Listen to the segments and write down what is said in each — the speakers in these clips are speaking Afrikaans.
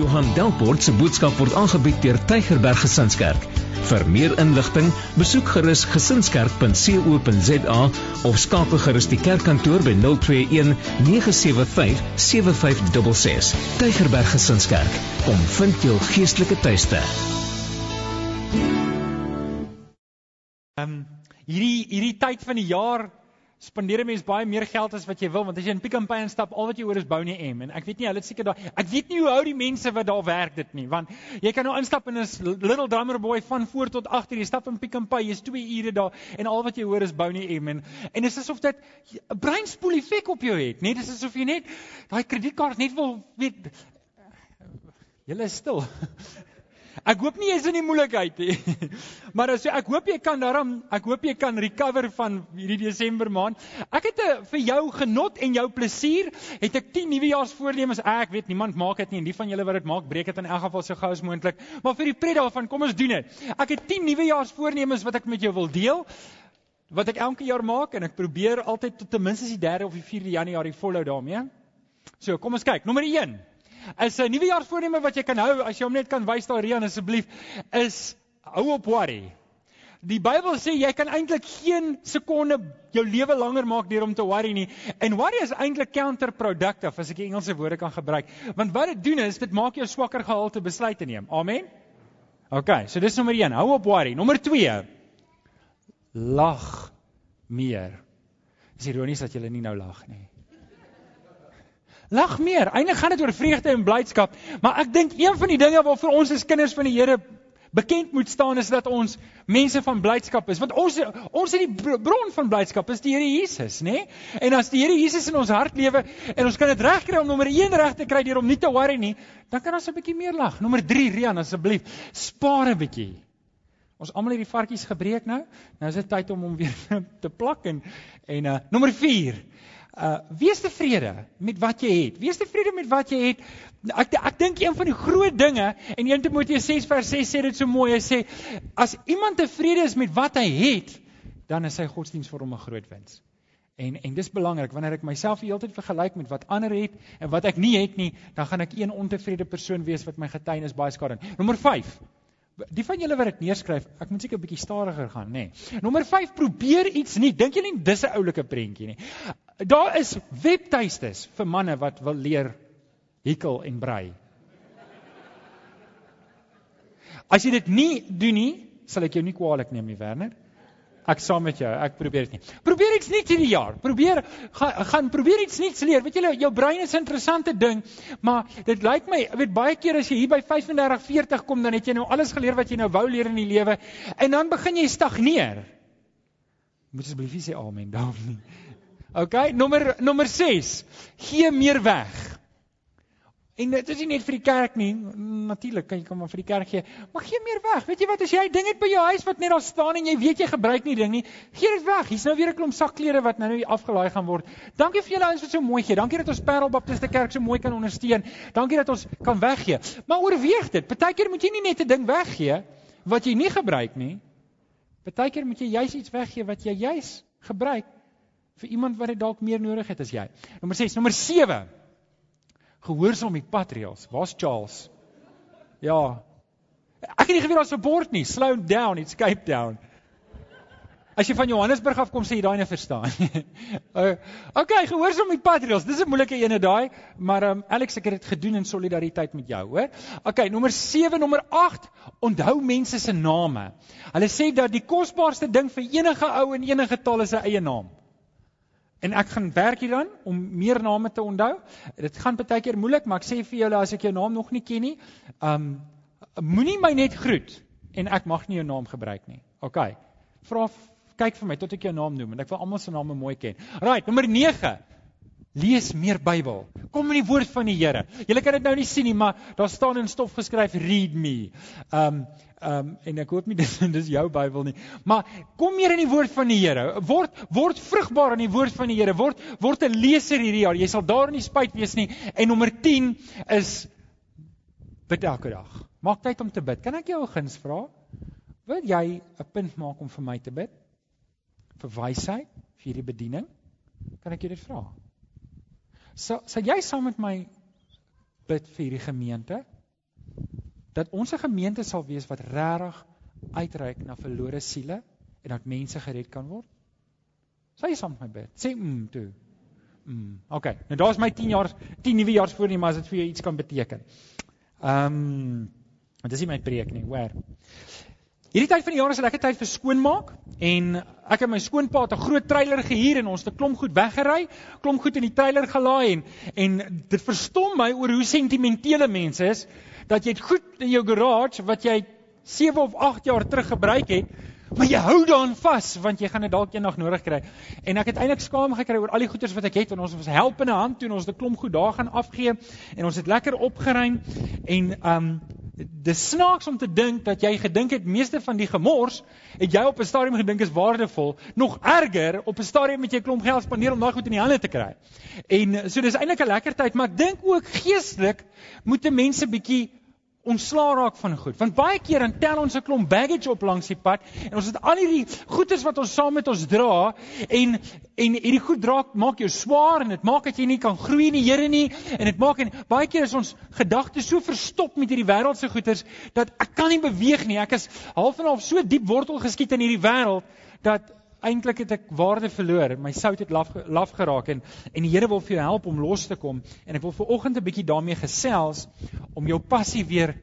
Johan Delport se boodskap word aangebied deur Tygerberg Gesinskerk. Vir meer inligting, besoek gerus gesinskerk.co.za of skakel gerus die kerkkantoor by 021 975 7566. Tygerberg Gesinskerk, kom vind jou geestelike tuiste. Ehm um, hierdie hierdie tyd van die jaar spandeer 'n mens baie meer geld as wat jy wil want as jy in Pick n Pay instap al wat jy hoor is bou nie M en ek weet nie hulle seker daai ek weet nie hoe hou die mense wat daar werk dit nie want jy kan nou instap in 'n little drummer boy van voor tot agter jy stap in Pick n Pay jy's 2 ure daar en al wat jy hoor is bou nie M en en dit is asof dit 'n breinspoel effek op jou het net dis asof jy net daai kredietkaart net wil weet Julle is stil. Ek hoop nie jy's in die moeilikheid nie. Maar as ek hoop jy kan daarom, ek hoop jy kan recover van hierdie Desember maand. Ek het 'n eh, vir jou genot en jou plesier, het ek 10 nuwejaarsvoornemens. Ek weet niemand maak dit nie en die van julle wat dit maak, breek dit in elk geval so gou as moontlik. Maar vir die pret daarvan, kom ons doen dit. Ek het 10 nuwejaarsvoornemens wat ek met jou wil deel wat ek elke jaar maak en ek probeer altyd tot ten minste die 3de of die 4de Januarie volhou daarmee. So, kom ons kyk. Nommer 1 is 'n nuwejaarsvoorneme wat jy kan hou as jy hom net kan wys daar Rian asseblief is hou op worry. Die Bybel sê jy kan eintlik geen sekonde jou lewe langer maak deur om te worry nie. En worry is eintlik counterproductive as ek die Engelse woorde kan gebruik. Want wat dit doen is dit maak jou swakker gehalte besluite neem. Amen. OK, so dis nommer 1, hou op worry. Nommer 2 lag meer. Dis ironies dat jy nie nou lag nie. Lag meer. Eindelik gaan dit oor vreugde en blydskap, maar ek dink een van die dinge waarvoor ons as kinders van die Here bekend moet staan is dat ons mense van blydskap is. Want ons ons is die bron van blydskap is die Here Jesus, nê? Nee? En as die Here Jesus in ons hart lewe en ons kan dit regkry om nommer 1 reg te kry deur om nie te worry nie, dan kan ons 'n bietjie meer lag. Nommer 3, Rian, asseblief, spaar 'n bietjie. Ons almal het die varkies gebreek nou. Nou is dit tyd om hom weer te plak en en uh nommer uh wees tevrede met wat jy het. Wees tevrede met wat jy het. Ek ek dink een van die groot dinge en 1 Timoteus 6 vers 6 sê dit so mooi. Hy sê as iemand tevrede is met wat hy het, dan is sy godsdiens vir hom 'n groot wins. En en dis belangrik wanneer ek myself heeltyd vergelyk met wat ander het en wat ek nie het nie, dan gaan ek een ontevrede persoon wees wat my getuienis baie skade. Nommer 5. Die van julle wat dit neerskryf, ek moet seker 'n bietjie stadiger gaan, nê. Nee. Nommer 5, probeer iets nie. Dink julle nie dis 'n oulike prentjie nie. Daar is webtuistes vir manne wat wil leer hekel en brei. As jy dit nie doen nie, sal ek jou nie kwaadlik neem nie, Werner. Ek saam met jou, ek probeer dit nie. Probeer iets nuuts hierdie jaar. Probeer gaan gaan probeer iets nuuts leer. Weet jy, jou brein is 'n interessante ding, maar dit lyk my, weet baie keer as jy hier by 35, 40 kom, dan het jy nou alles geleer wat jy nou wou leer in die lewe en dan begin jy stagneer. Moet asseblief sê amen daarom nie. OK, nommer nommer 6. Gee meer weg. En dit is nie net vir die kerk nie. Natuurlik kan jy kom maar vir die kerk gee, maar gee meer weg. Weet jy wat as jy ding het by jou huis wat net daar staan en jy weet jy gebruik nie ding nie, gee dit weg. Hier's nou weer 'n klomp sakklere wat nou nie afgelaai gaan word. Dankie vir julle ouens wat so mooi gee. Dankie dat ons Parel Baptiste Kerk so mooi kan ondersteun. Dankie dat ons kan weggee. Maar oorweeg dit. Partykeer moet jy nie net 'n ding weggee wat jy nie gebruik nie. Partykeer moet jy juis iets weggee wat jy juis gebruik vir iemand wat dit dalk meer nodig het as jy. Nommer 6, nommer 7. Gehoorsaam die patreels. Waar's Charles? Ja. Ek het nie geweet daar's 'n bord nie. Slow down, it's Cape Town. As jy van Johannesburg af kom, sê jy daai nie verstaan. okay, gehoorsaam die patreels. Dis 'n moeilike ene daai, maar um, Alex ek het dit gedoen in solidariteit met jou, hoor. Okay, nommer 7, nommer 8, onthou mense se name. Hulle sê dat die kosbaarste ding vir enige ou in enige taal is 'n eie naam. En ek gaan werk hier dan om meer name te onthou. Dit gaan baie keer moeilik, maar ek sê vir julle as ek jou naam nog nie ken nie, um moenie my net groet en ek mag nie jou naam gebruik nie. OK. Vra kyk vir my tot ek jou naam noem en ek wil almal se name mooi ken. Right, nommer 9. Lees meer Bybel. Kom in die woord van die Here. Julle kan dit nou nie sien nie, maar daar staan in stof geskryf read me. Um um, en ek hoop nie dis dis jou Bybel nie. Maar kom meer in die woord van die Here. Word word vrugbaar in die woord van die Here. Word word 'n leser hierdie jaar. Jy sal daar nie spyt wees nie. En nommer 10 is bid elke dag. Maak tyd om te bid. Kan ek jou 'n guns vra? Wil jy 'n punt maak om vir my te bid? Vir wysheid, vir hierdie bediening? Kan ek jou dit vra? So, sal jy saam met my bid vir hierdie gemeente? dat ons 'n gemeente sal wees wat regtig uitreik na verlore siele en dat mense gered kan word? Sê jy saam met my bid. Sê mm toe. Mm. Okay. Nou daar's my 10 jaar 10 nuwe jaars voor nie, maar as dit vir jou iets kan beteken. Ehm um, dit is nie my preek nie, hoor. Hierdie tyd van die jaar is 'n lekker tyd vir skoonmaak en ek het my skoonpa 'n groot trailer gehuur en ons het 'n klomp goed weggery, klomp goed in die trailer gelaai en en dit verstom my oor hoe sentimentele mense is dat jy goed in jou garage wat jy 7 of 8 jaar terug gebruik het, maar jy hou daaraan vas want jy gaan dit dalk eendag nodig kry. En ek het eintlik skaam gekry oor al die goederes wat ek het en ons was help in 'n hand toe ons het 'n klomp goed daar gaan afgee en ons het lekker opgeruim en um dis snaaks om te dink dat jy gedink het meeste van die gemors het jy op 'n stadium gedink is waardevol, nog erger op 'n stadium met jy klomp geld spandeer om daai goed in die hande te kry. En so dis eintlik 'n lekker tyd, maar ek dink ook geestelik moet mense bietjie ontslaa raak van goed. Want baie keer dan tel ons 'n klomp baggage op langs die pad en ons het al hierdie goedes wat ons saam met ons dra en en hierdie goed dra maak jou swaar en dit maak dat jy nie kan groei in die Here nie en dit maak en baie keer is ons gedagtes so verstop met hierdie wêreldse goeders dat ek kan nie beweeg nie. Ek is half en half so diep wortel geskiet in hierdie wêreld dat eintlik het ek waarde verloor. My sout het laf laf geraak en en die Here wil vir jou help om los te kom en ek wil vir oggend 'n bietjie daarmee gesels om jou passie weer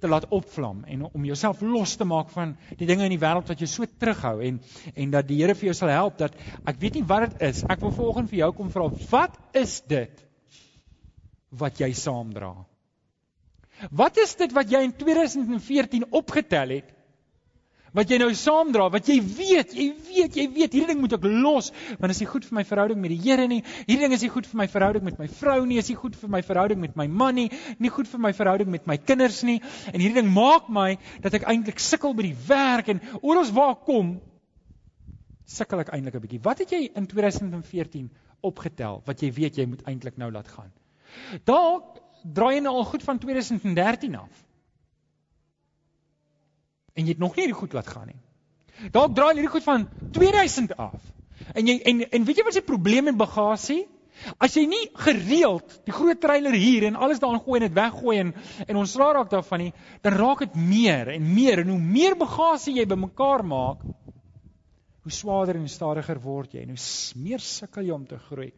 te laat opvlam en om jouself los te maak van die dinge in die wêreld wat jou so terughou en en dat die Here vir jou sal help dat ek weet nie wat dit is. Ek wil vanoggend vir jou kom vra wat is dit wat jy saamdra? Wat is dit wat jy in 2014 opgetel het wat jy nou saamdra, wat jy weet, jy weet, jy weet, hierdie ding moet ek los, want is nie goed vir my verhouding met die Here nie. Hierdie ding is nie goed vir my verhouding met my vrou nie, is nie goed vir my verhouding met my man nie, nie goed vir my verhouding met my kinders nie. En hierdie ding maak my dat ek eintlik sukkel by die werk en oral waar kom sukkel ek eintlik 'n bietjie. Wat het jy in 2014 opgetel wat jy weet jy moet eintlik nou laat gaan? Dalk draai jy nou al goed van 2013 af en jy het nog nie hierdie goed laat gaan nie. Dalk draai hierdie goed van 2000 af. En jy en en weet jy wat se probleem met bagasie? As jy nie gereeld die groot trailer hier en alles daarin gooi en dit weggooi en en ons raak raak daarvan nie, dan raak dit meer en meer en hoe meer bagasie jy bymekaar maak, hoe swaarder en stadiger word jy en hoe meer sukkel jy om te groei.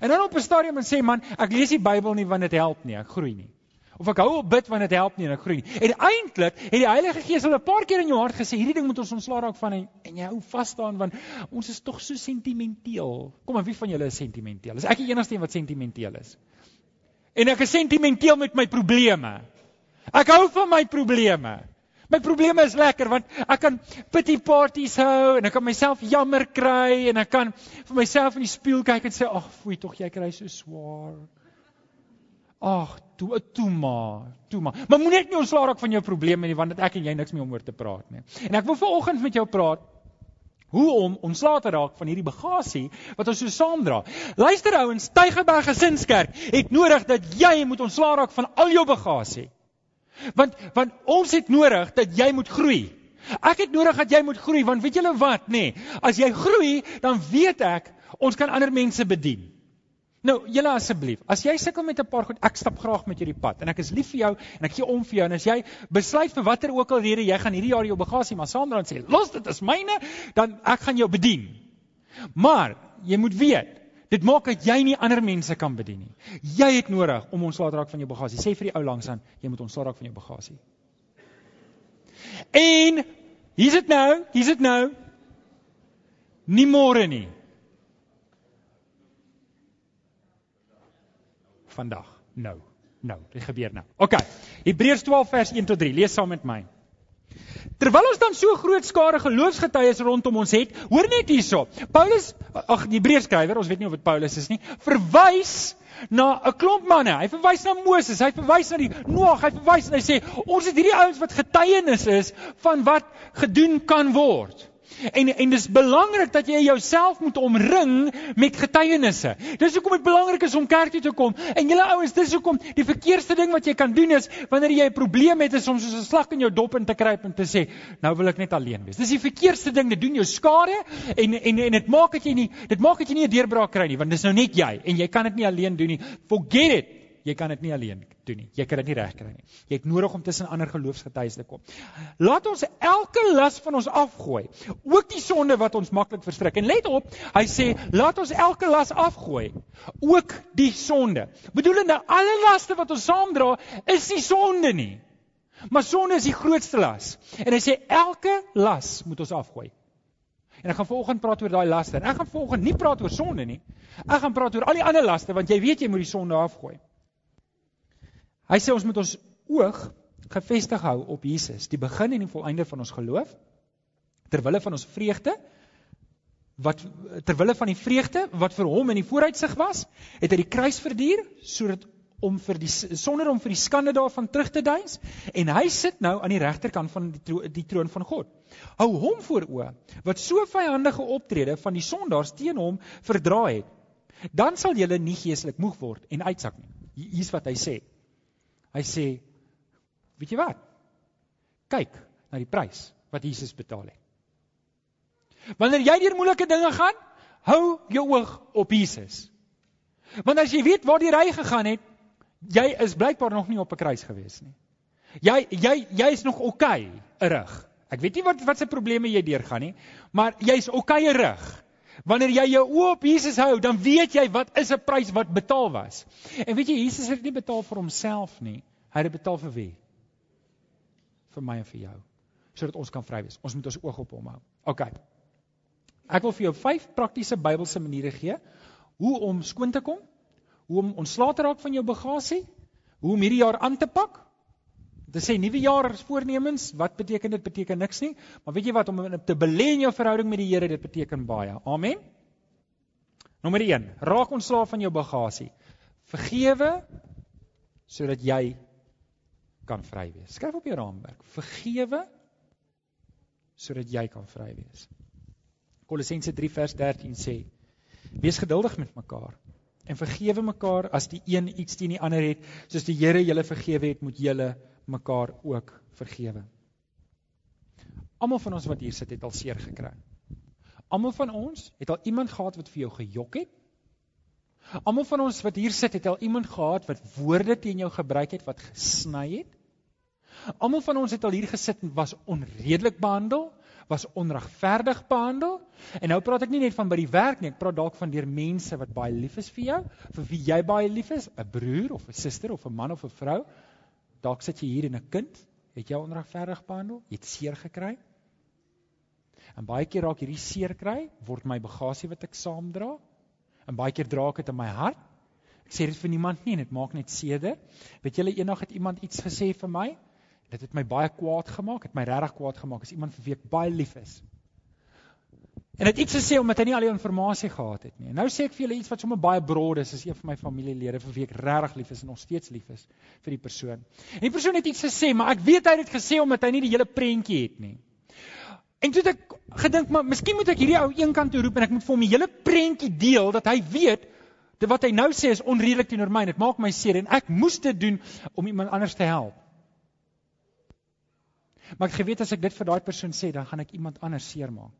En dan op 'n stadium en sê man, ek lees die Bybel nie want dit help nie, ek groei nie of ek hou op bid want dit help nie en ek groei nie. En eintlik het die Heilige Gees al 'n paar keer in jou hart gesê hierdie ding moet ons ontslaa raak van en, en jy hou vas daaraan want ons is tog so sentimenteel. Kom maar wie van julle is sentimenteel? Is ek die enigste een wat sentimenteel is? En ek is sentimenteel met my probleme. Ek hou van my probleme. My probleme is lekker want ek kan pity parties hou en ek kan myself jammer kry en ek kan vir myself in die spieël kyk en sê ag, foei tog jy kry so swaar. Ag, toe toe maar, toe maar. Maar moenie net nie ontslaa raak van jou probleme nie want ek en jy niks meer om oor te praat nie. En ek wil vanoggend met jou praat hoe om ontslaa te raak van hierdie bagasie wat ons so saamdra. Luister ouens, Tygerberg Gesinskerk het nodig dat jy moet ontslaa raak van al jou bagasie. Want want ons het nodig dat jy moet groei. Ek het nodig dat jy moet groei want weet julle wat nê? Nee, as jy groei, dan weet ek ons kan ander mense bedien. Nou, julle asseblief, as jy sukkel met 'n paar goed, ek stap graag met jou die pad en ek is lief vir jou en ek gee om vir jou en as jy besluit vir watter ook al rede jy gaan hierdie jaar jou bagasie maar saam dra en sê, "Los dit is myne," dan ek gaan jou bedien. Maar jy moet weet, dit maak dat jy nie ander mense kan bedien nie. Jy het nodig om ontslae te raak van jou bagasie. Sê vir die ou langs aan, jy moet ontslae raak van jou bagasie. En hier's dit nou, hier's dit nou. Nie môre nie. Vandag. Nou, nou, dit gebeur nou. OK. Hebreërs 12 vers 1 tot 3. Lees saam met my. Terwyl ons dan so groot skare geloofsgetuies rondom ons het, hoor net hierso. Paulus, ag die Hebreërs skrywer, ons weet nie of dit Paulus is nie, verwys na 'n klomp manne. Hy verwys na Moses, hy verwys na die Noag, hy verwys en hy sê ons het hierdie ouens wat getuienis is van wat gedoen kan word. En en dis belangrik dat jy jouself moet omring met getuienisse. Dis hoekom dit belangrik is om kerk toe te kom. En julle ouens, dis hoekom die verkeerste ding wat jy kan doen is wanneer jy 'n probleem het is om soos 'n slag in jou dop in te kruip en te sê, nou wil ek net alleen wees. Dis die verkeerste ding, dit doen jou skade en en en dit maak dat jy nie dit maak dat jy nie 'n deurbraak kry nie, want dis nou net jy en jy kan dit nie alleen doen nie. Forget it. Jy kan dit nie alleen doen nie. Jy kan dit nie regkry nie. Jy het nodig om tussen ander geloofsgetuies te kom. Laat ons elke las van ons afgooi, ook die sonde wat ons maklik verstrik. En let op, hy sê, laat ons elke las afgooi, ook die sonde. Bedoelende alle laste wat ons saamdra, is nie sonde nie. Maar sonde is die grootste las. En hy sê elke las moet ons afgooi. En ek gaan volgende praat oor daai laste. Ek gaan volgende nie praat oor sonde nie. Ek gaan praat oor al die ander laste want jy weet jy moet die sonde afgooi. Hy sê ons moet ons oog gefestig hou op Jesus, die begin en die volëinde van ons geloof ter wille van ons vreugde wat ter wille van die vreugde wat vir hom in die vooruitsig was, het hy die kruis verduur sodat om vir die sonder om vir die skande daarvan terug te duins en hy sit nou aan die regterkant van die, tro, die troon van God. Hou hom voor oë wat so vyandige optrede van die sondaars teen hom verdra het. Dan sal julle nie geestelik moeg word en uitsak nie. Hier's wat hy sê. Hy sê, weet jy wat? Kyk na die prys wat Jesus betaal het. Wanneer jy deur moeilike dinge gaan, hou jou oog op Jesus. Want as jy weet waar die ry gegaan het, jy is blykbaar nog nie op 'n kruis gewees nie. Jy jy jy is nog oukei okay, rig. Ek weet nie wat wat se probleme jy deurgaan nie, maar jy's oukei okay, rig. Wanneer jy jou oë op Jesus hou, dan weet jy wat is 'n prys wat betaal was. En weet jy, Jesus het nie betaal vir homself nie. Hy het betaal vir wie? Vir my en vir jou. Sodat ons kan vry wees. Ons moet ons oog op hom hou. OK. Ek wil vir jou vyf praktiese Bybelse maniere gee hoe om skoon te kom, hoe om ontslae te raak van jou bagasie, hoe om hierdie jaar aan te pak Dit sê nuwe jaar voornemens, wat beteken dit? Beteken niks nie. Maar weet jy wat om te belê in jou verhouding met die Here, dit beteken baie. Amen. Nommer 1, raak ontslaaf van jou bagasie. Vergewe sodat jy kan vry wees. Skryf op jou raamwerk. Vergewe sodat jy kan vry wees. Kolossense 3 vers 13 sê: Wees geduldig met mekaar en vergewe mekaar as die een iets teen die ander het, soos die Here julle vergewe het, moet julle mekaar ook vergewe. Almal van ons wat hier sit het al seer gekry. Almal van ons het al iemand gehad wat vir jou gejok het. Almal van ons wat hier sit het al iemand gehad wat woorde teen jou gebruik het wat gesny het. Almal van ons het al hier gesit en was onredelik behandel, was onregverdig behandel. En nou praat ek nie net van by die werk nie, ek praat dalk van deur mense wat baie lief is vir jou, vir wie jy baie lief is, 'n broer of 'n suster of 'n man of 'n vrou Dalk sit jy hier en 'n kind het jou onregverdig behandel, jy het seer gekry. En baie keer raak hierdie seer kry word my bagasie wat ek saamdra. En baie keer dra ek dit in my hart. Ek sê dit vir niemand nie en dit maak net seerder. Weet julle eendag het iemand iets gesê vir my. Dit het my baie kwaad gemaak, het my regtig kwaad gemaak. Is iemand vir wie ek baie lief is. En dit iets gesê omdat hy nie al die inligting gehad het nie. En nou sê ek vir julle iets wat sommer baie brood is, is een van my familielede vir wie ek regtig lief is en nog steeds lief is vir die persoon. En die persoon het iets gesê, maar ek weet hy het dit gesê omdat hy nie die hele prentjie het nie. En toe het ek gedink, maar miskien moet ek hierdie ou eenkant toe roep en ek moet vir hom die hele prentjie deel dat hy weet dat wat hy nou sê is onredelik teenoor my en dit maak my seer en ek moes dit doen om iemand anders te help. Maar ek geweet as ek dit vir daai persoon sê, dan gaan ek iemand anders seermaak.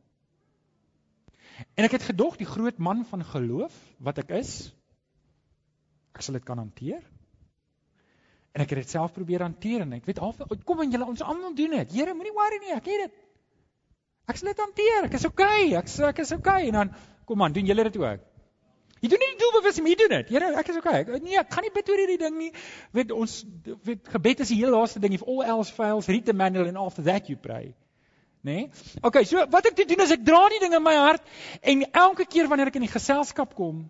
En ek het gedog die groot man van geloof wat ek is, ek sal dit kan hanteer. En ek het dit self probeer hanteer en ek weet half kom en julle ons almal doen dit. Here, moenie worry nie, ek het dit. Ek sal dit hanteer. Ek is okay. Ek sê ek is okay en dan kom aan, doen julle dit ook. Jy doen nie doelbewus nie, jy doen dit. Here, ek is okay. Ek, nee, ek gaan nie bid oor hierdie ding nie. Weet ons weet gebed is die heel laaste ding. If all else fails, read the manual and after that you pray nê? Nee? OK, so wat ek doen is ek dra die ding in my hart en elke keer wanneer ek in die geselskap kom,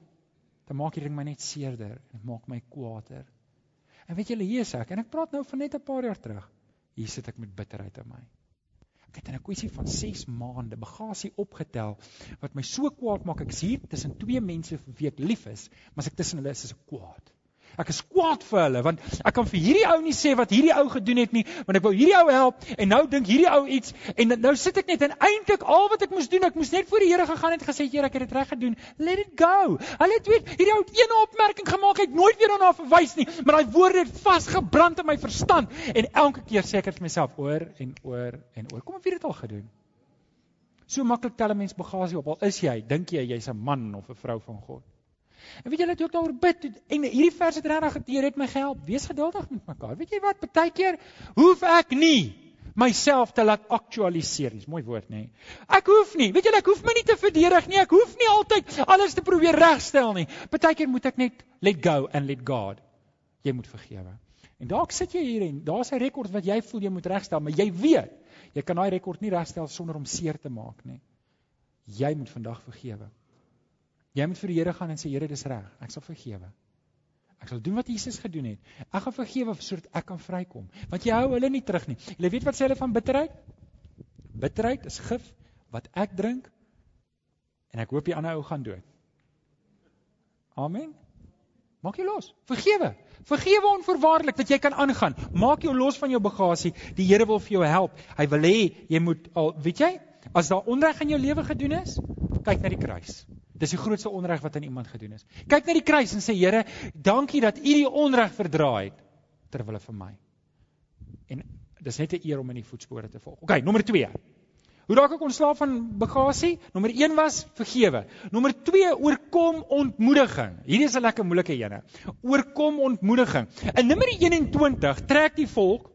dan maak hierdie ding my net seerder en dit maak my kwaader. En weet julle, hier is ek en ek praat nou van net 'n paar jaar terug. Hier sit ek met bitterheid in my. Ek het in 'n kwessie van 6 maande bagasie opgetel wat my so kwaad maak. Ek is hier tussen twee mense vir wie ek lief is, maar as ek tussen hulle is, is ek kwaad. Ek is kwaad vir hulle want ek kan vir hierdie ou nie sê wat hierdie ou gedoen het nie, want ek wou hierdie ou help en nou dink hierdie ou iets en nou sit ek net en eintlik al wat ek moes doen, ek moes net voor die Here gegaan het en gesê Here, ek het dit reg gedoen. Let it go. Hulle het weet hierdie ou het een opmerking gemaak, ek nooit weer daarna verwys nie, maar daai woorde het vasgebrand in my verstand en elke keer sê ek dit vir myself oor en oor en oor. Kom ek weer dit al gedoen. So maklik tel 'n mens bagasie op. Al is jy, dink jy jy's 'n man of 'n vrou van God. En weet julle toe ek daaroor bid en hierdie vers het regtig Here het my gehelp. Wees geduldig met mekaar. Weet jy wat? Partykeer hoef ek nie myself te laat aktualiseer. Dis mooi woord, nê? Ek hoef nie. Weet julle, ek hoef my nie te verdedig nie. Ek hoef nie altyd alles te probeer regstel nie. Partykeer moet ek net let go and let God. Jy moet vergewe. En dalk sit jy hier en daar's 'n rekord wat jy voel jy moet regstel, maar jy weet, jy kan daai rekord nie regstel sonder om seer te maak nie. Jy moet vandag vergewe. Jy moet vir die Here gaan en sê Here, dis reg. Ek sal vergewe. Ek sal doen wat Jesus gedoen het. Ek gaan vergewe sodat ek kan vrykom. Want jy hou hulle nie terug nie. Jy weet wat sê hulle van bitterheid? Bitterheid is gif wat ek drink en ek hoop die ander ou gaan dood. Amen. Maak jou los. Vergewe. Vergewe onvoorwaardelik dat jy kan aangaan. Maak jou los van jou bagasie. Die Here wil vir jou help. Hy wil hê jy moet al, weet jy, as daar onreg in jou lewe gedoen is, kyk na die kruis. Dis die grootste onreg wat aan iemand gedoen is. Kyk na die kruis en sê Here, dankie dat U die onreg verdra het ter wille van my. En dis net 'n eer om in die voetspore te volg. OK, nommer 2. Hoe raak ek ontslaaf van bagasie? Nommer 1 was vergewe. Nommer 2 oorkom ontmoediging. Hierdie is 'n lekker moeilike ene. Oorkom ontmoediging. In Numeri 21 trek die volk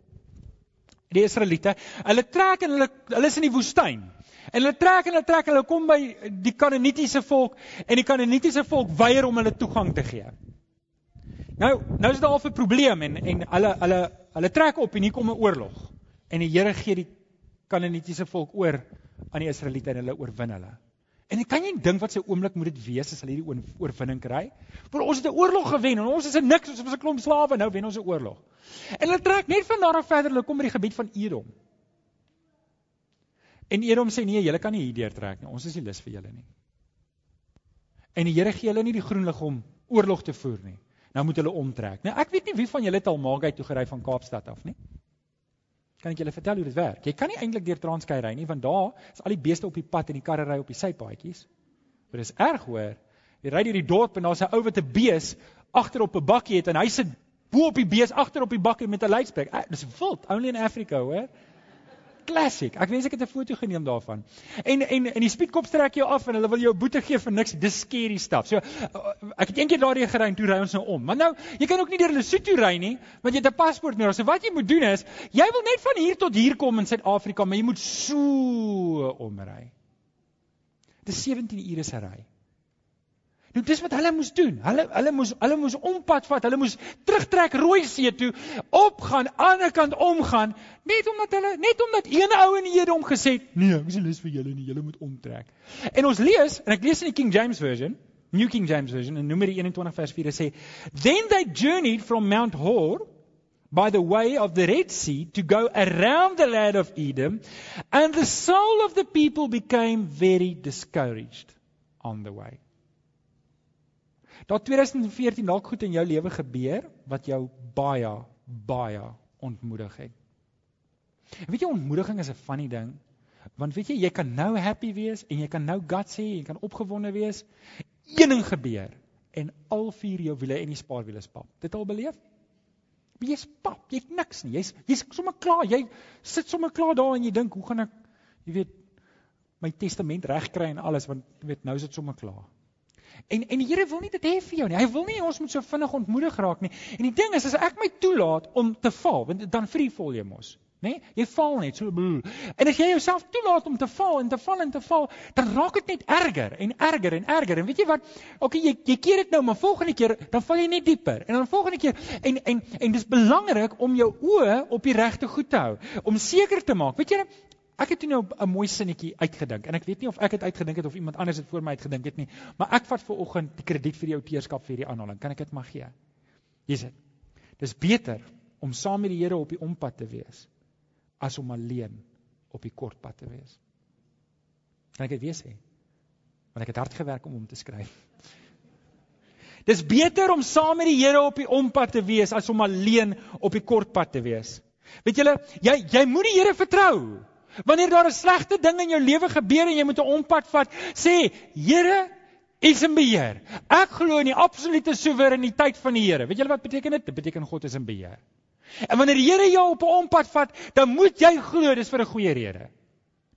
die Israeliete, hulle trek en hulle hulle is in die woestyn. En hulle trek en hulle trek en hulle kom by die Kanaanitiese volk en die Kanaanitiese volk weier om hulle toegang te gee. Nou, nou is daar al 'n probleem en en hulle hulle hulle trek op en hier kom 'n oorlog. En die Here gee die Kanaanitiese volk oor aan die Israeliete en hulle oorwin hulle. En kan jy dink wat se oomblik moet dit wees as hulle hierdie oorwinning kry? Want ons het 'n oorlog gewen en ons is niks, ons is 'n klomp slawe, nou wen ons 'n oorlog. En hulle trek net van daar af verder, hulle kom by die gebied van Edom. En Edom sê nee, julle kan nie hier deurtrek nie. Ons is nie lus vir julle nie. En die Here gee hulle nie die groen lig om oorlog te voer nie. Nou moet hulle omtrek. Nou ek weet nie wie van julle het al Maagai toe gery van Kaapstad af nie. Kan ek julle vertel hoe dit werk? Jy kan nie eintlik deur Transkei ry nie want daar is al die beeste op die pad en die karre ry op die sypaadjies. Maar dis erg hoor. Jy ry deur die dorp en daar's 'n ou wat 'n bees agter op 'n bakkie het en hy sit bo op die bees agter op die bakkie met 'n luidspreek. Dis wild, only in Africa hoor classic. Ek wens ek het 'n foto geneem daarvan. En en en die speedkop trek jou af en hulle wil jou boete gee vir niks. Dis scary stuff. So ek het eendag daardie gery en toe ry ons nou om. Maar nou, jy kan ook nie deur Lesotho ry nie, want jy het 'n paspoort nodig. So wat jy moet doen is, jy wil net van hier tot hier kom in Suid-Afrika, maar jy moet so omry. Dis 17 ure se ry. Nou dis wat hulle moes doen. Hulle hulle moes hulle moes ompad vat. Hulle moes terugtrek Rooi See toe, opgaan, aan die ander kant omgaan, net omdat hulle net omdat een ou in die hom gesê het, nee, ek is nie lus vir julle nie, julle moet omtrek. En ons lees, en ek lees in die King James version, New King James version, in Numeri 21 vers 4 sê, "Then they journeyed from Mount Hor by the way of the Red Sea to go around the land of Edom, and the soul of the people became very discouraged on the way." Daar 2014 dalk goed in jou lewe gebeur wat jou baie baie ontmoedig het. En weet jy ontmoediging is 'n funny ding want weet jy jy kan nou happy wees en jy kan nou God sê jy kan opgewonde wees. Een ding gebeur en al vier jou wiele en die spaarwiele spap. Dit al beleef? Jy's pap, jy't niks nie. Jy's jy's sommer klaar. Jy sit sommer klaar daar en jy dink, hoe gaan ek jy weet my testament regkry en alles want jy weet nou is dit sommer klaar. En en die Here wil nie dit hê vir jou nie. Hy wil nie ons moet so vinnig ontmoedig raak nie. En die ding is as ek my toelaat om te val, want dan free fall jy mos, né? Jy val net so. En as jy jouself toelaat om te val en te val en te val, dan raak dit net erger en erger en erger. En weet jy wat? Okay, jy jy keer dit nou, maar volgende keer dan val jy net dieper. En dan volgende keer en en en dis belangrik om jou oë op die regte goed te hou, om seker te maak. Weet jy, Ek het nou 'n mooi sinnetjie uitgedink en ek weet nie of ek dit uitgedink het of iemand anders dit voor my uitgedink het nie, maar ek vat ver oggend die krediet vir die outeurskap vir hierdie aanhaling. Kan ek dit maar gee? Hier is dit. Dis beter om saam met die Here op die ompad te wees as om alleen op die kort pad te wees. Kan ek dit weer sê? Want ek het hard gewerk om hom te skryf. Dis beter om saam met die Here op die ompad te wees as om alleen op die kort pad te wees. Weet julle, jy jy moet die Here vertrou. Wanneer daar 'n slegte ding in jou lewe gebeur en jy moet 'n ompad vat, sê Here, U is in beheer. Ek glo in die absolute soewereiniteit van die Here. Weet julle wat beteken dit? Dit beteken God is in beheer. En wanneer die Here jou op 'n ompad vat, dan moet jy glo dis vir 'n goeie rede.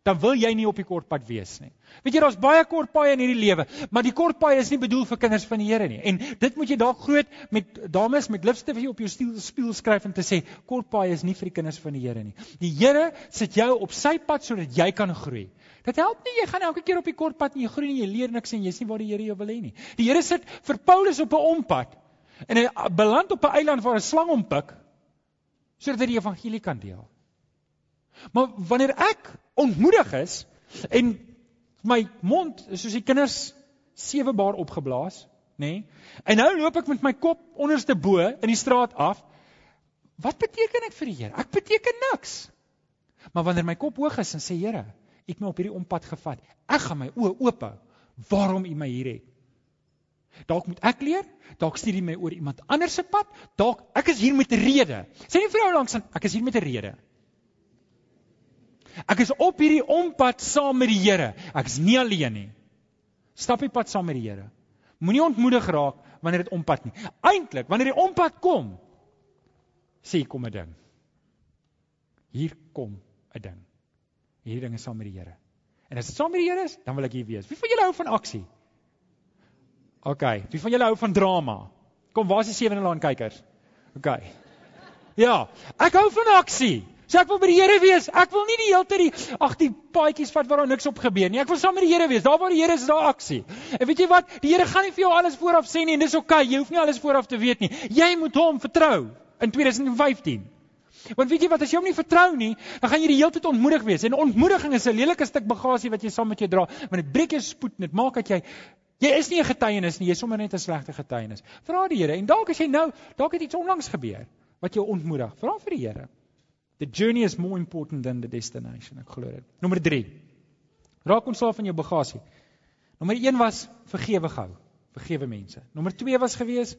Dan wil jy nie op die kort pad wees nie. Weet jy daar's baie kort paaie in hierdie lewe, maar die kort paaie is nie bedoel vir kinders van die Here nie. En dit moet jy dalk groot met dames met lipstif op jou spieël skryf en te sê kort paaie is nie vir die kinders van die Here nie. Die Here sit jou op sy pad sodat jy kan groei. Dit help nie jy gaan elke keer op die kort pad en jy groei nie, jy leer niks en jy's nie waar die Here jou wil hê nie. Die Here sit vir Paulus op 'n ompad en hy beland op 'n eiland waar 'n slang hom pik sodat hy die evangelie kan deel. Maar wanneer ek ontmoedig is en my mond is soos die kinders sewe baar opgeblaas, nê? Nee, en nou loop ek met my kop onderste bo in die straat af. Wat beteken ek vir die Here? Ek beteken niks. Maar wanneer my kop hoog is en sê Here, U het my op hierdie ompad gevat. Ek gaan my oë oop hou. Waarom U my hier het? Dalk moet ek leer, dalk stuur jy my oor iemand anders se pad, dalk ek is hier met 'n rede. Sê nie vir jou langs aan, ek is hier met 'n rede. Ek is op hierdie ompad saam met die Here. Ek is nie alleen nie. Stap die pad saam met die Here. Moenie ontmoedig raak wanneer dit ompad nie. Eintlik, wanneer die ompad kom, sê kom 'n ding. Hier kom 'n ding hierdie dinge saam met die Here. En as dit saam met die Here is, dan wil ek hier wees. Wie van julle hou van aksie? OK, wie van julle hou van drama? Kom, waar is die sewende laan kykers? OK. Ja, ek hou van aksie. So ek wil by die Here wees. Ek wil nie die hele tyd die ag die paadjies vat waar daar niks op gebeur nie. Ek wil saam met die Here wees. Daar waar die Here is, daar aksie. En weet jy wat? Die Here gaan nie vir jou alles vooraf sê nie en dis oké. Okay. Jy hoef nie alles vooraf te weet nie. Jy moet hom vertrou in 2015. Want weet jy wat as jy hom nie vertrou nie, dan gaan jy die hele tyd ontmoedig wees. En ontmoediging is 'n lelike stuk bagasie wat jy saam met jou dra, want dit breek jou spoed en dit maak dat jy jy is nie 'n getuienis nie, jy is sommer net 'n slegte getuienis. Vra die Here en dalk as jy nou, dalk het iets onlangs gebeur wat jou ontmoedig. Vra vir die Here. The journey is more important than the destination. Ek glo dit. Nommer 3. Raak ontslaaf van jou bagasie. Nommer 1 was vergewe gou. Vergewe mense. Nommer 2 was gewees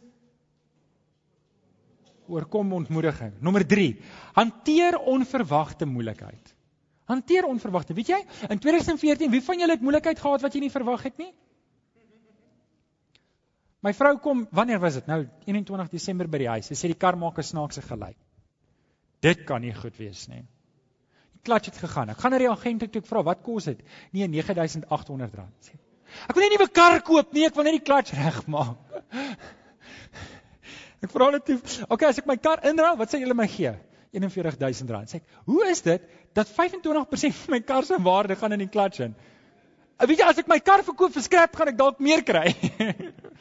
oorkom ontmoediging. Nommer 3. Hanteer onverwagte moeilikheid. Hanteer onverwagte. Weet jy, in 2014, wie van julle het moeilikheid gehad wat jy nie verwag het nie? My vrou kom, wanneer was dit? Nou 21 Desember by die huis. Sy sê die kar maak 'n snaakse geluid. Dit kan nie goed wees nie. Die klats het gegaan. Ek gaan na die agent toe vra, "Wat kos dit?" Nee, R9800. Sê, "Ek wil net 'n nuwe kar koop, nee, ek wil net die klats regmaak." Ek vra net toe, okay, as ek my kar inruil, wat sê julle my gee? R41000. Sê ek, hoe is dit dat 25% van my kar se waarde gaan in die klats in? Weet jy, as ek my kar verkoop vir skrap, gaan ek dalk meer kry.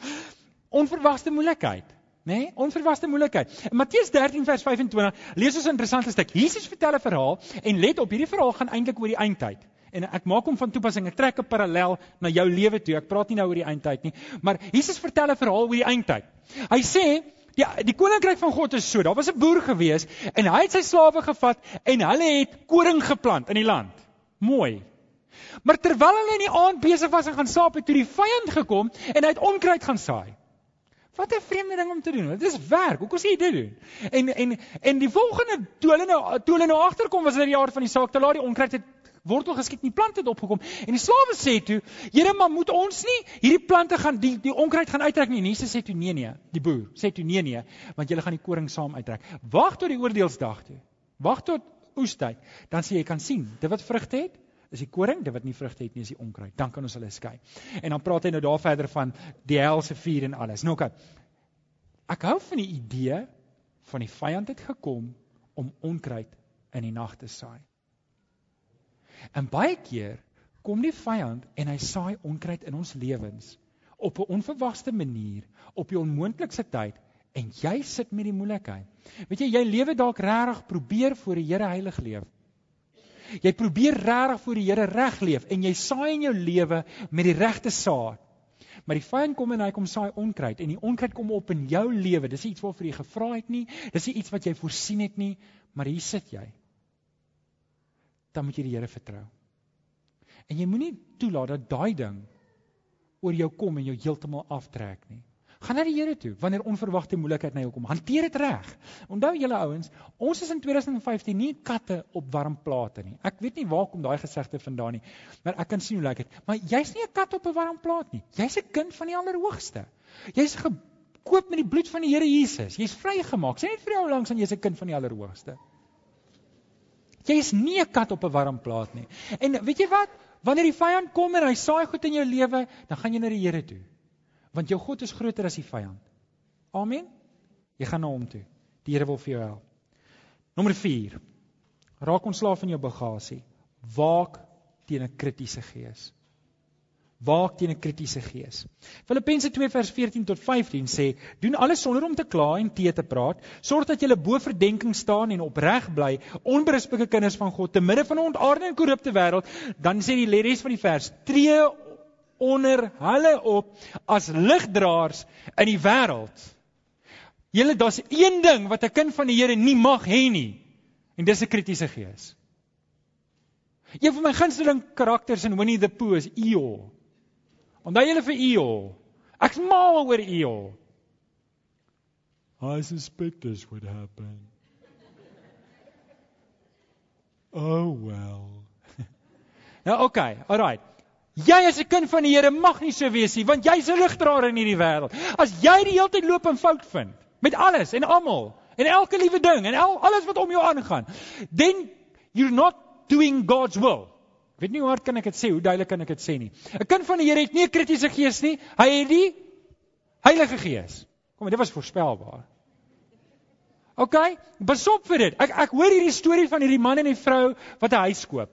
Onverwagte moeilikheid, né? Nee? Onverwagte moeilikheid. In Matteus 13 vers 25 lees ons 'n interessante stuk. Jesus vertel 'n verhaal en let op, hierdie verhaal gaan eintlik oor die eindtyd. En ek maak hom van toepassing. Ek trek 'n parallel na jou lewe toe. Ek praat nie nou oor die eindtyd nie, maar Jesus vertel 'n verhaal oor die eindtyd. Hy sê Die die koninkryk van God is so. Daar was 'n boer gewees en hy het sy slawe gevat en hulle het koring geplant in die land. Mooi. Maar terwyl hulle in die aand besig was om gaan saap het, toe die vyand gekom en hy het onkruid gaan saai. Wat 'n vreemde ding om te doen. Dit is werk. Hoekom sê jy dit doen? En en en die volgende toe hulle nou toe hulle nou agterkom was dit die jaar van die saak te laat die onkruid het wortel geskiet en die plante het opgekom. En die slawe sê toe, "Here, maar moet ons nie hierdie plante gaan die die onkruid gaan uittrek nie?" Jesus sê toe, "Nee nee." Die boer sê toe, "Nee nee, want julle gaan die koring saam uittrek. Wag tot die oordeelsdag toe. Wag tot oestyd, dan sê jy kan sien, dit wat vrugte het, is die koring, dit wat nie vrugte het nie is die onkruid. Dan kan ons hulle skei." En dan praat hy nou daar verder van die helse vuur en alles. Nou oké. Ek hou van die idee van die vyand het gekom om onkruid in die nag te saai. En baie keer kom die vyand en hy saai onkruid in ons lewens op 'n onverwagte manier, op die onmoontlikste tyd en jy sit met die moeilikheid. Weet jy, jy lewe dalk regtig probeer voor die Here heilig leef. Jy probeer regtig voor die Here reg leef en jy saai in jou lewe met die regte saad. Maar die vyand kom en hy kom saai onkruid en die onkruid kom op in jou lewe. Dis iets waarvoor jy gevra het nie, dis nie iets wat jy voorsien het nie, maar hier sit jy dan moet jy die Here vertrou. En jy moenie toelaat dat daai ding oor jou kom en jou heeltemal aftrek nie. Gaan na die Here toe wanneer onverwagte moeilikheid na jou kom. Hanteer dit reg. Onthou julle ouens, ons is in 2015 nie katte op warm plate nie. Ek weet nie waar kom daai gesegde vandaan nie, maar ek kan sien hoe lyk dit. Maar jy's nie 'n kat op 'n warm plaat nie. Jy's 'n kind van die Allerhoogste. Jy's gekoop met die bloed van die Here Jesus. Jy's vrygemaak. Sê net vir jou langs aan jy's 'n kind van die Allerhoogste. Jy is nie 'n kat op 'n warm plaas nie. En weet jy wat? Wanneer die vyand kom en hy saai goed in jou lewe, dan gaan jy na die Here toe. Want jou God is groter as die vyand. Amen. Jy gaan na hom toe. Die Here wil vir jou help. Nommer 4. Raak ontslaaf van jou bagasie. Waak teen 'n kritiese gees waak teen 'n kritiese gees. Filippense 2 vers 14 tot 15 sê: "Doen alles sonder om te kla en te te praat, sorg dat julle bo verdenking staan en opreg bly, onberispelike kinders van God te midde van 'n ontaarde en korrupte wêreld." Dan sê die res van die vers: "Tree onder hulle op as ligdraers in die wêreld." Julle daar's een ding wat 'n kind van die Here nie mag hê nie, en dis 'n kritiese gees. Een van my gunsteling karakters in Winnie the Pooh is Eeyore. Onthou julle vir Eeyore? Ek's mal oor Eeyore. I suspect this would happen. Oh well. nou oké, okay, alright. Jy as 'n kind van die Here mag nie so wees nie, want jy's 'n ligdraer in hierdie wêreld. As jy die hele tyd loop en fout vind met alles en almal en elke liewe ding en al, alles wat om jou aangaan, then you're not doing God's will. Ek weet nie hoe hard kan ek dit sê, hoe duidelik kan ek dit sê nie. 'n Kind van die Here het nie 'n kritiese gees nie, hy het die Heilige Gees. Kom, dit was voorspelbaar. OK, besop vir dit. Ek ek hoor hierdie storie van hierdie man en die vrou wat 'n huis koop.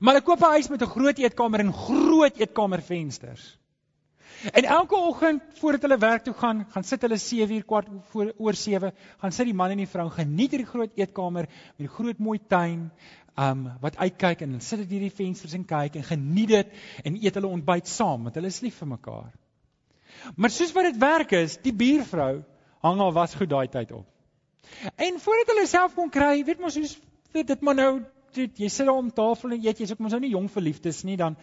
Maar hulle koop 'n huis met 'n groot eetkamer en groot eetkamervensters. En elke oggend voordat hulle werk toe gaan, gaan sit hulle 7 uur kwart voor oor 7, gaan sit die man en die vrou geniet hierdie groot eetkamer met 'n groot mooi tuin, um wat uitkyk en dan sit dit hierdie vensters en kyk en geniet dit en eet hulle ontbyt saam want hulle is lief vir mekaar. Maar soos wat dit werk is, die buurvrou hang al was goed daai tyd op. En voordat hulle self kon kry, weet mos soos weet dit maar nou jy sit daar om tafel en eet, jy's ook mos nou nie jong verliefdes nie, dan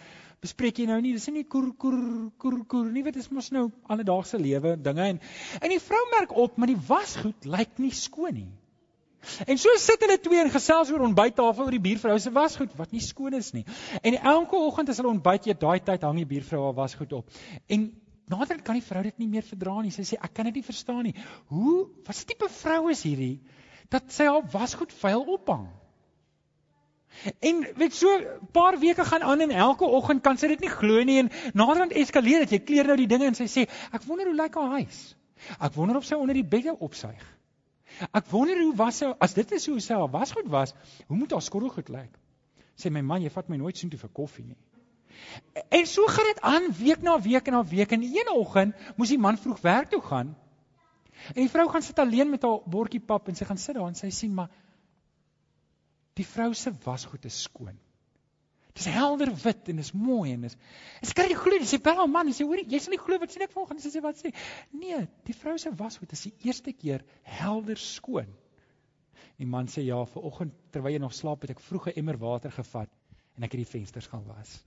bespreek jy nou nie, dis nie koer koer koer koer nie, weet dis mos nou alledaagse lewe dinge en en die vrou merk op, maar die wasgoed lyk nie skoon nie. En so sit hulle twee en gesels oor ontbyttafel oor die buurvrou se wasgoed wat nie skoon is nie. En elke oggend as hulle ontbyt eet, daai tyd hang die buurvrou haar wasgoed op. En nader kan die vrou dit nie meer verdra nie. Sy sê ek kan dit nie verstaan nie. Hoe wat tipe vrou is hierdie dat sy haar wasgoed vuil ophang? En weet so 'n paar weke gaan aan en elke oggend kan sy dit nie glo nie en naderhand eskaleer dit. Jy kleer nou die dinge en sy sê ek wonder hoe lyk haar huis. Ek wonder of sy onder die bedde opsuig. Ek wonder hoe was sy as dit is hoe sy al was goed was, hoe moet haar skottelgoed lyk? Sê my man, jy vat my nooit soontoe vir koffie nie. En so gaan dit aan week na week en na week en een oggend moes die man vroeg werk toe gaan. En die vrou gaan sit alleen met haar bordjie pap en sy gaan sit daar en sy sien maar die vrou se wasgoed is skoon. Dit is helder wit en is mooi en is Ek kan nie glo nie. Sy bel haar man en sê hoor jy sal nie glo wat sien ek volgens sy sê wat sê. Nee, die vrou se wasgoed is die eerste keer helder skoon. Die man sê ja, ver oggend terwyl jy nog slaap het ek vroeg 'n emmer water gevat en ek het die vensters gaan was.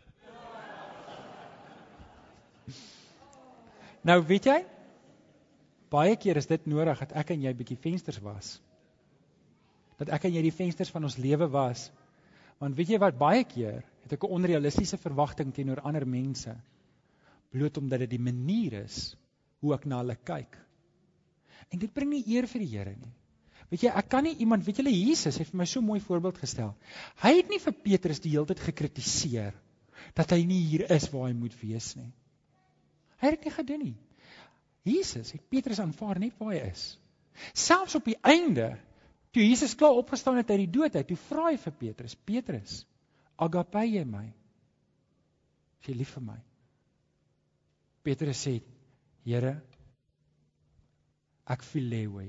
Nou weet jy? Baie keer is dit nodig dat ek en jy bietjie vensters was. Dat ek en jy die vensters van ons lewe was. Want weet jy wat baie keer het ek 'n onrealistiese verwagting teenoor ander mense bloot omdat dit die manier is hoe ek na hulle kyk. En dit bring nie eer vir die Here nie. Weet jy, ek kan nie iemand, weet julle Jesus het vir my so mooi voorbeeld gestel. Hy het nie vir Petrus die hele tyd gekritiseer dat hy nie hier is waar hy moet wees nie. Hy het dit nie gedoen nie. Jesus het Petrus aanvaar net waar hy is. Selfs op die einde, toe Jesus klaar opgestaan het uit die dood uit, toe vra hy vir Petrus: "Petrus, agape jy my? Is jy lief vir my? Petrus sê, Here, ek fileu.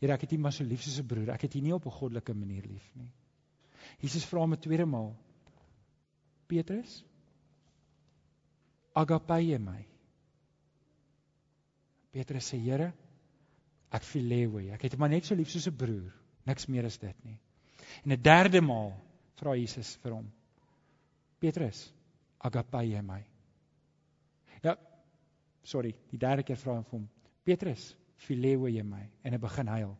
Here, ek het U maar so lief soos 'n broer. Ek het U nie op 'n goddelike manier lief nie. Jesus vra hom 'n tweede maal. Petrus, agape jy my? Petrus sê, Here, ek fileu. Ek het hom maar net so lief soos 'n broer. Niks meer is dit nie. En 'n derde maal vra Jesus vir hom. Petrus, agape jy my? Ja, sorry, die derde keer vra hy vir hom. Petrus, fileu jy my? En hy begin huil.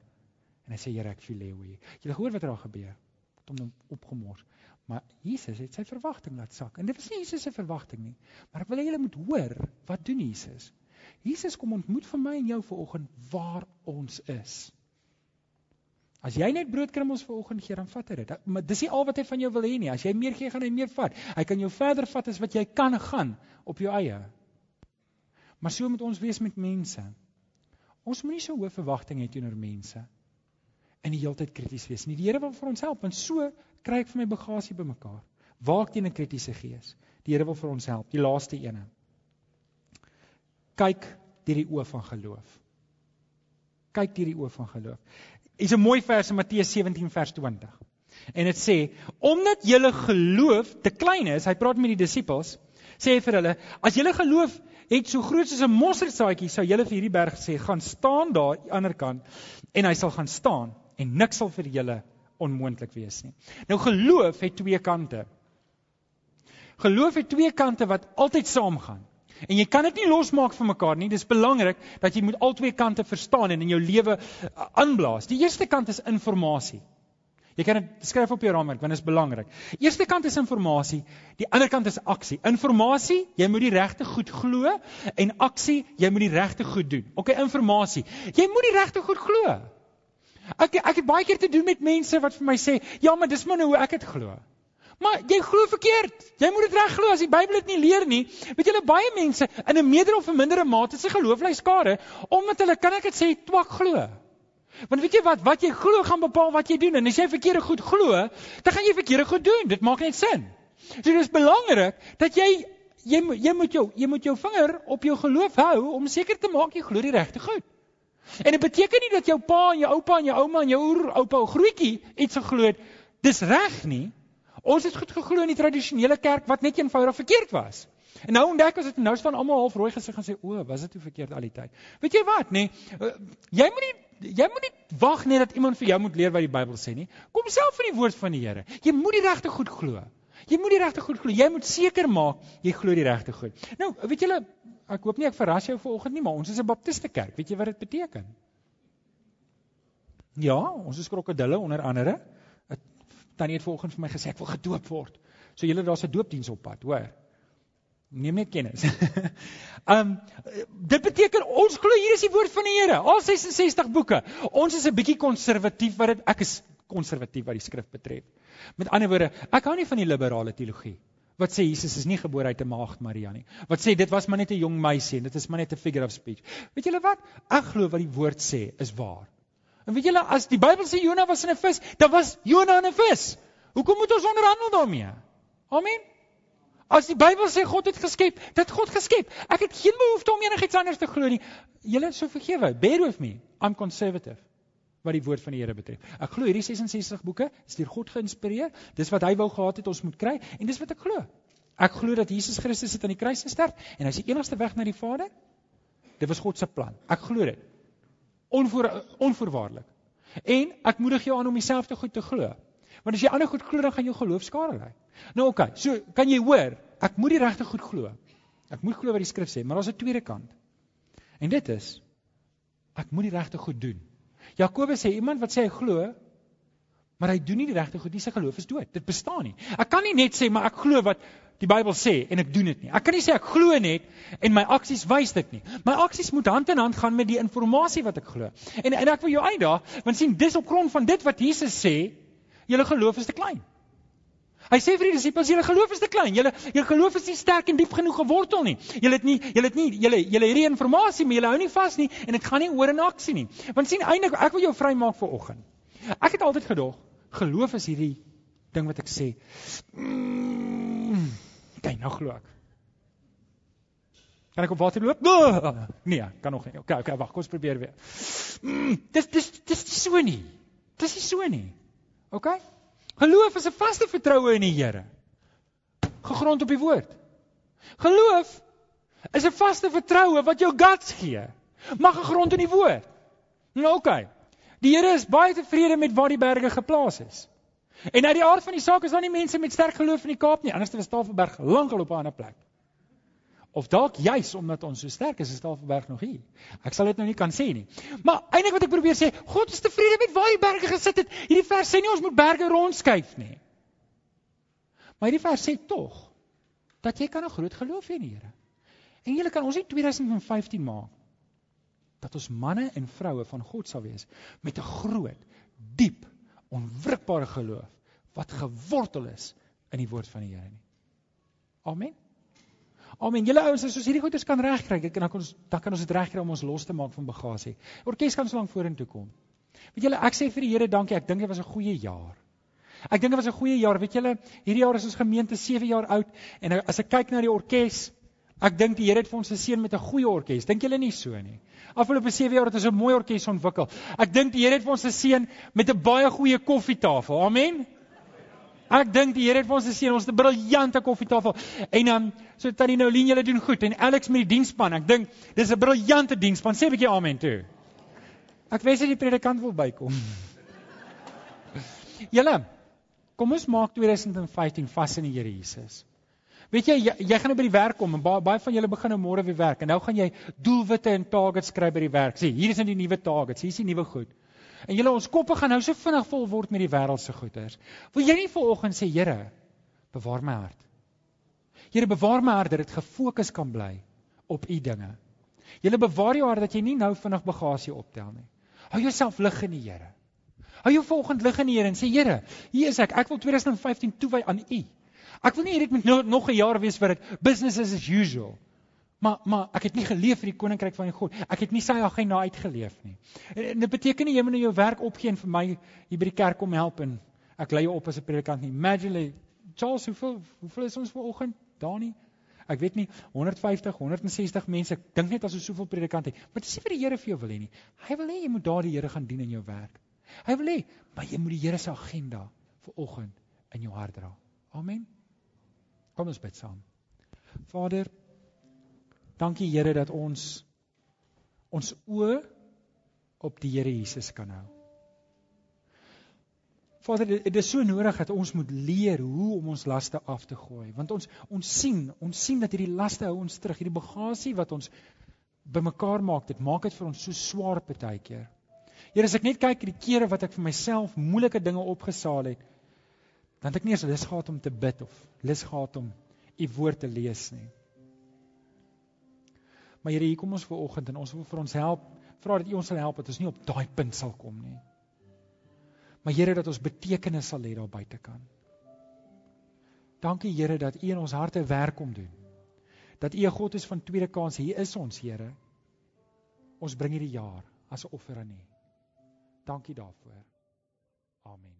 En hy sê Here, ek fileu jy. Jy gehoor wat er daar gebeur? Het hom opgemors. Maar Jesus het sy verwagting laat sak. En dit was nie Jesus se verwagting nie. Maar ek wil hê julle moet hoor, wat doen Jesus? Jesus kom ontmoet vir my en jou vanoggend waar ons is. As jy net broodkrummels vir oggend gee, dan vat hy dit. Maar dis nie al wat hy van jou wil hê nie. As jy meer gee, gaan hy meer vat. Hy kan jou verder vat as wat jy kan gaan op jou eie. Maar so moet ons wees met mense. Ons moenie so hoë verwagtinge hê teenoor mense en die hele tyd krities wees nie. Die Here wil vir ons help en so kry ek vir my bagasie bymekaar. Waak teen 'n kritiese gees. Die Here wil vir ons help. Die laaste ene. Kyk deur die oë van geloof. Kyk deur die oë van geloof. Hier's 'n mooi vers in Matteus 17 vers 20. En dit sê: "Omdat julle geloof te klein is," hy praat met die disippels, sê hy vir hulle: "As julle geloof het so groot soos 'n mosterdsaadjie, sou julle vir hierdie berg sê: "Gaan staan daar aan die ander kant," en hy sal gaan staan en niks sal vir julle onmoontlik wees nie. Nou geloof het twee kante. Geloof het twee kante wat altyd saamgaan. En jy kan dit nie losmaak van mekaar nie. Dis belangrik dat jy moet al twee kante verstaan en in jou lewe uh, aanblaas. Die eerste kant is inligting. Jy kan dit skryf op jou raamwerk want dit is belangrik. Eerste kant is inligting, die ander kant is aksie. Inligting, jy moet die regte goed glo en aksie, jy moet die regte goed doen. OK, inligting. Jy moet die regte goed glo. Ek ek het baie keer te doen met mense wat vir my sê, "Ja, maar dis maar nou hoe ek dit glo." Maar jy glo verkeerd. Jy moet dit reg glo as die Bybel dit nie leer nie. Weet julle baie mense in 'n meerder of 'n mindere mate se geloof lê skare omdat hulle kan ek dit sê twak glo. Want weet jy wat, wat jy glo gaan bepaal wat jy doen en as jy verkeerde goed glo, dan gaan jy verkeerde goed doen. Dit maak net sin. So dit is belangrik dat jy jy jy moet jou jy moet jou vinger op jou geloof hou om seker te maak jy glo die regte goed. En dit beteken nie dat jou pa en jou oupa en jou ouma en jou oupa of grootjie iets geglo het. Dis reg nie. Ons het goed geglo in die tradisionele kerk wat net eenvoudig verkeerd was. En nou ontdek ons dit nou staan almal half rooi gesig en sê o, was dit hoe verkeerd al die tyd. Weet jy wat, nê? Nee, jy moet nie jy moet nie wag net dat iemand vir jou moet leer wat die Bybel sê nie. Kom self in die woord van die Here. Jy moet die regte goed glo. Jy moet die regte goed glo. Jy moet seker maak jy glo die regte goed. Nou, weet julle, ek hoop nie ek verras jou vanoggend nie, maar ons is 'n baptiste kerk. Weet jy wat dit beteken? Ja, ons is krokodille onder andere. Tannie het vanoggend vir my gesê ek wil gedoop word. So julle daar's 'n doopdiens op pad, hoor. Neem net kennis. um dit beteken ons glo hier is die woord van die Here. Al 66 boeke. Ons is 'n bietjie konservatief wat dit ek is konservatief wat die skrif betref. Met ander woorde, ek hou nie van die liberale teologie wat sê Jesus is nie gebore uit 'n maagd Maria nie. Wat sê dit was maar net 'n jong meisie en dit is maar net 'n figure of speech. Weet julle wat? Ek glo wat die woord sê is waar. En weet julle as die Bybel sê Jonah was in 'n vis, dan was Jonah in 'n vis. Hoekom moet ons onderhandel daarmee? Amen. As die Bybel sê God het geskep, dit God geskep. Ek het geen behoefte om enigiets anders te glo nie. Julle sou vergewe. Bear with me. I'm conservative wat die woord van die Here betref. Ek glo hierdie 66 boeke is deur God geïnspireer. Dis wat hy wou gehad het ons moet kry en dis wat ek glo. Ek glo dat Jesus Christus het aan die kruis gesterf en hy is die enigste weg na die Vader. Dit was God se plan. Ek glo dit. Onvoor onvoorwaardelik. En ek moedig jou aan om dieselfde goed te glo. Want as jy ander goed glo, dan gaan jou geloof skade ly. Nou oké, okay, so kan jy hoor, ek moet die regte goed glo. Ek moet glo wat die skrif sê, maar daar's 'n tweede kant. En dit is ek moet die regte goed doen. Jakobus sê iemand wat sê hy glo, maar hy doen nie die regte goed nie, sy geloof is dood. Dit bestaan nie. Ek kan nie net sê maar ek glo wat die Bybel sê en ek doen dit nie. Ek kan nie sê ek glo net en my aksies wys dit nie. My aksies moet hand in hand gaan met die inligting wat ek glo. En en ek wil jou uitdaag, want sien dis op grond van dit wat Jesus sê, julle geloof is te klein. Hy sê vir die disippels, julle geloof is te klein. Julle julle geloof is nie sterk en diep genoeg gewortel nie. Julle het nie julle het nie julle julle hierdie inligting, maar julle hou nie vas nie en dit gaan nie oor in aksie nie. Want sien eintlik ek wil jou vrymaak vir oggend. Ek het altyd gedog, geloof is hierdie ding wat ek sê. Mm, kyk, nou glo ek. Kan ek op water loop? Nee, kan nog nie. Okay, okay, wag, kom ons probeer weer. Mm, dis dis dis so nie. Dis nie so nie. Okay? Geloof is 'n vaste vertroue in die Here. Gegrond op die woord. Geloof is 'n vaste vertroue wat jou guts gee. Mag gegrond in die woord. Nou oké. Okay. Die Here is baie tevrede met waar die berge geplaas is. En uit die aard van die saak is daar nie mense met sterk geloof in die Kaap nie, anders was Tafelberg lankal op 'n ander plek. Of dalk juis omdat ons so sterk is, is Tafelberg nog hier. Ek sal dit nou nie kan sê nie. Maar eintlik wat ek probeer sê, God is tevrede met waar hy berge gesit het. Hierdie vers sê nie ons moet berge rondskuif nie. Maar hierdie vers sê tog dat jy kan 'n groot geloof hê in die Here. En jy kan ons in 2015 maak dat ons manne en vroue van God sal wees met 'n groot diep, onwrikbare geloof wat gewortel is in die woord van die Here nie. Amen. Amen. Julle ouens, as ons hierdie goeders kan regkry, dan kan ons dan kan ons dit regkry om ons los te maak van bagasie. Orkes kan so lank vorentoe kom. Weet julle, ek sê vir die Here dankie. Ek dink dit was 'n goeie jaar. Ek dink dit was 'n goeie jaar. Weet julle, hierdie jaar is ons gemeente 7 jaar oud en as ek kyk na die orkes, ek dink die Here het vir ons geseën met 'n goeie orkes. Dink julle nie so nie? Afgelope 7 jaar het ons 'n mooi orkes ontwikkel. Ek dink die Here het vir ons geseën met 'n baie goeie koffietafel. Amen. Ek dink die Here het vir ons geseën, ons het 'n briljante koffietafel. En dan um, so tannie Noulien, julle doen goed en Alex met die diensspan. Ek dink dis 'n briljante diensspan. Sê 'n bietjie amen toe. Ek wens dat die predikant wil bykom. Julle, kom ons maak 2015 vas in die Here Jesus. Weet jy, jy, jy gaan nou by die werk kom en baie, baie van julle begin nou môre weer werk en nou gaan jy doelwitte en targets skryf by die werk. Sê, hier is nou die nuwe targets, hier is die nuwe goed. En julle ons koppe gaan nou so vinnig vol word met die wêreldse goeders. Wil jy nie vanoggend sê, Here, bewaar my hart. Here, bewaar my hart dat dit gefokus kan bly op u dinge. Julle bewaar jou hart dat jy nie nou vinnig bagasie optel nie. Hou jouself lig in die Here. Hou jou volgende lig in die Here en sê Here, hier is ek. Ek wil 2015 toewy aan U. Ek wil nie hê dit moet nog, nog 'n jaar wees vir dit business as usual. Maar maar ek het nie geleef vir die koninkryk van God. Ek het nie sy agenda uitgeleef nie. En, dit beteken nie jy moet nou jou werk opgee en vir my hier by die kerk kom help en ek lei jou op as 'n predikant nie. Imagine Charles, hoeveel hoeveel is ons vanoggend? Dani, Ek weet nie 150, 160 mense. Ek dink net as ons soveel predikante het. Maar dis nie vir die Here vir jou wil hê nie. Hy wil hê jy moet daar die Here gaan dien in jou werk. Hy wil hê, maar jy moet die Here se agenda vir oggend in jou hart dra. Amen. Kom ons bid saam. Vader, dankie Here dat ons ons oë op die Here Jesus kan hou. Vader, dit is so nodig dat ons moet leer hoe om ons laste af te gooi, want ons ons sien, ons sien dat hierdie laste hou ons terug, hierdie bagasie wat ons bymekaar maak, dit maak dit vir ons so swaar partykeer. Here, as ek net kyk die kere wat ek vir myself moeilike dinge opgesaal het, dan het ek nie eens lus gehad om te bid of lus gehad om u woord te lees nie. Maar Here, hier kom ons ver oggend en ons wil vir ons help, vra dat u ons sal help dat ons nie op daai punt sal kom nie. Maar Here dat ons betekenis sal hê daar buitekant. Dankie Here dat U in ons harte werk kom doen. Dat U 'n God is van tweede kans. Hier is ons Here. Ons bring hierdie jaar as 'n offer aan U. Dankie daarvoor. Amen.